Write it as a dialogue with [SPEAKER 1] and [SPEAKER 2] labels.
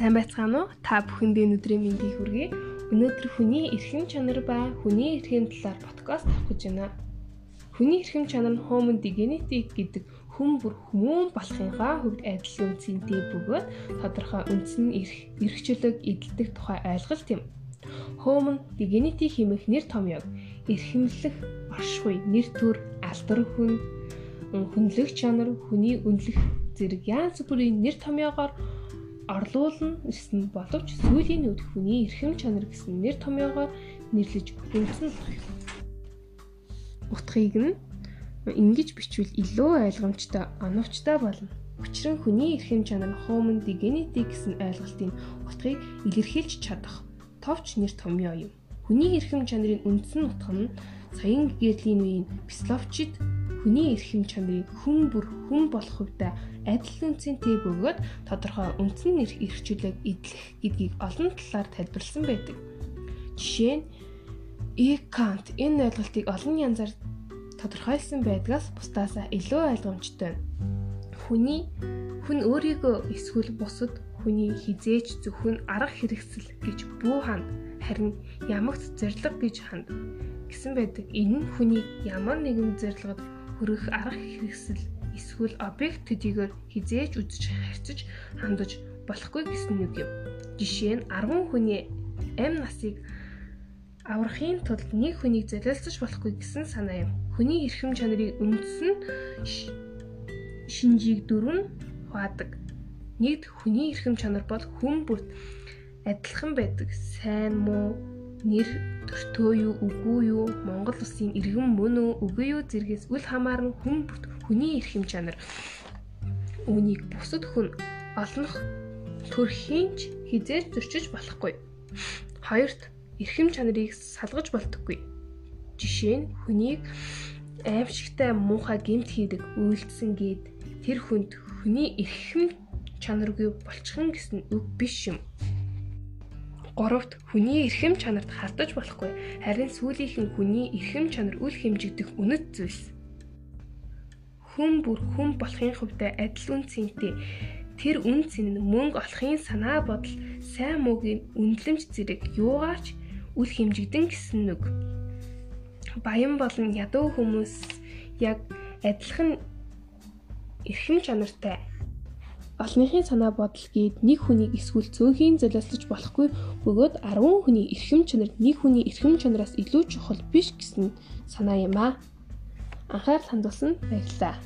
[SPEAKER 1] Сайн байцгаана уу? Та бүхэндээ өнөөдрийн мэндийг хүргэе. Өнөөдөр хүний эрхэм чанар ба хүний эрхийн талаар подкаст авах гэж байна. Хүний эрхэм чанар нь Human Dignity гэдэг хүн бүр хүмүүн болохынхаа хувьд адил үнцэнтэй бөгөөд тодорхой үндсэн эрх, эрхчлөг эдэлдэг тухай ойлголт юм. Human Dignity хэмээх нэр томьёог эрхэмлэх, оршихуй, нэр төр, алдар хүн, хүнлэх чанар, хүний үнэлэх зэрэг янз бүрийн нэр томьёогоор орлуулна гэсэн боловч сүүлийн үед хүний эрхэм чанар гэсэн нэр томьёогоор нэрлэж үндсэн утгыг нь ингэж бичвэл илүү ойлгомжтой, оновчтой болно. Учир нь хүний эрхэм чанар human dignity гэсэн ойлголтын утгыг илэрхийлж чадах товч нэр томьёо юм. Хүний эрхэм чанарын үндсэн утга нь саяын гэрлийн үеийн Песловчид хүний эрхэм чанарыг хүн бүр хүн болох хувьдаа адил үнцэнтэй бөгөөд тодорхой үндсэн нэрх эрхчлөлөг эдлэх гэдгийг олон талаар тайлбарласан байдаг. Жишээ нь Экант энэ ойлголтыг олон янзаар тодорхойлсон байдгаас бусдаасаа илүү ойлгомжтой. Хүний хүн өөрийгөө эсвэл бусад хүний хизээч зөвхөн арга хэрэгсэл гэж бүү ханд харин ямагт зориг гэж ханд гэсэн байдаг. Энэ нь хүний ямар нэгэн зорилгод хүрэх арга хэрэгсэл эсвэл объект төдийгөр хизээж үзэж харьцаж хандаж болохгүй гэсэн үг юм. Жишээ нь 10 хүний амь насыг аврахын тулд нэг хүнийг золиолцож болохгүй гэсэн санаа юм. Хүний эрхэм чанарыг үндсэн шинжийг дөрвөн хаадаг. Нэгд хүний эрхэм чанар бол хүн бүрт адилхан байдаг. Сайн муу нэр төртөө юу үгүй юу Монгол улсын иргэн мөн үү үгүй юу зэргээс үл хамааран хүн хүний эрхэм чанар үүнийг бусад хүн олнох төрхийнч хизээж зөрчиж болохгүй. Хоёрт эрхэм чанарыг салгаж болтоггүй. Жишээ нь хүнийг аимшигтай муухай гэмт хийдэг үйлдсэн гээд тэр хүнд хүний эрхэм чанаргүй болчихно гэсэн үг биш юм. Гуравт хүний эрхэм чанарт хардаж болохгүй харин сүүлийнх нь хүний эрхэм чанар үл хэмжигдэх үнэт зүйлс. Хүн бүр хүн болохын хувьд адил үнцэнтэй тэр үн цэн нь мөнгө олохын санаа бодол сайн муугийн үнэлэмж зэрэг юугаарч үл хэмжигдэн гэсэн үг. Баян болон ядуу хүмүүс яг адилхан эрхэм чанартай олонхын санаа бодол гээд нэг хүнийг эсвэл цөөнхийн золиослож болохгүй бөгөөд 10 хүний эрхэм чанар нэг хүний эрхэм чанараас илүү чухал биш гэсэн санаа юм аа. Анхаарал хандуулсан баярлалаа.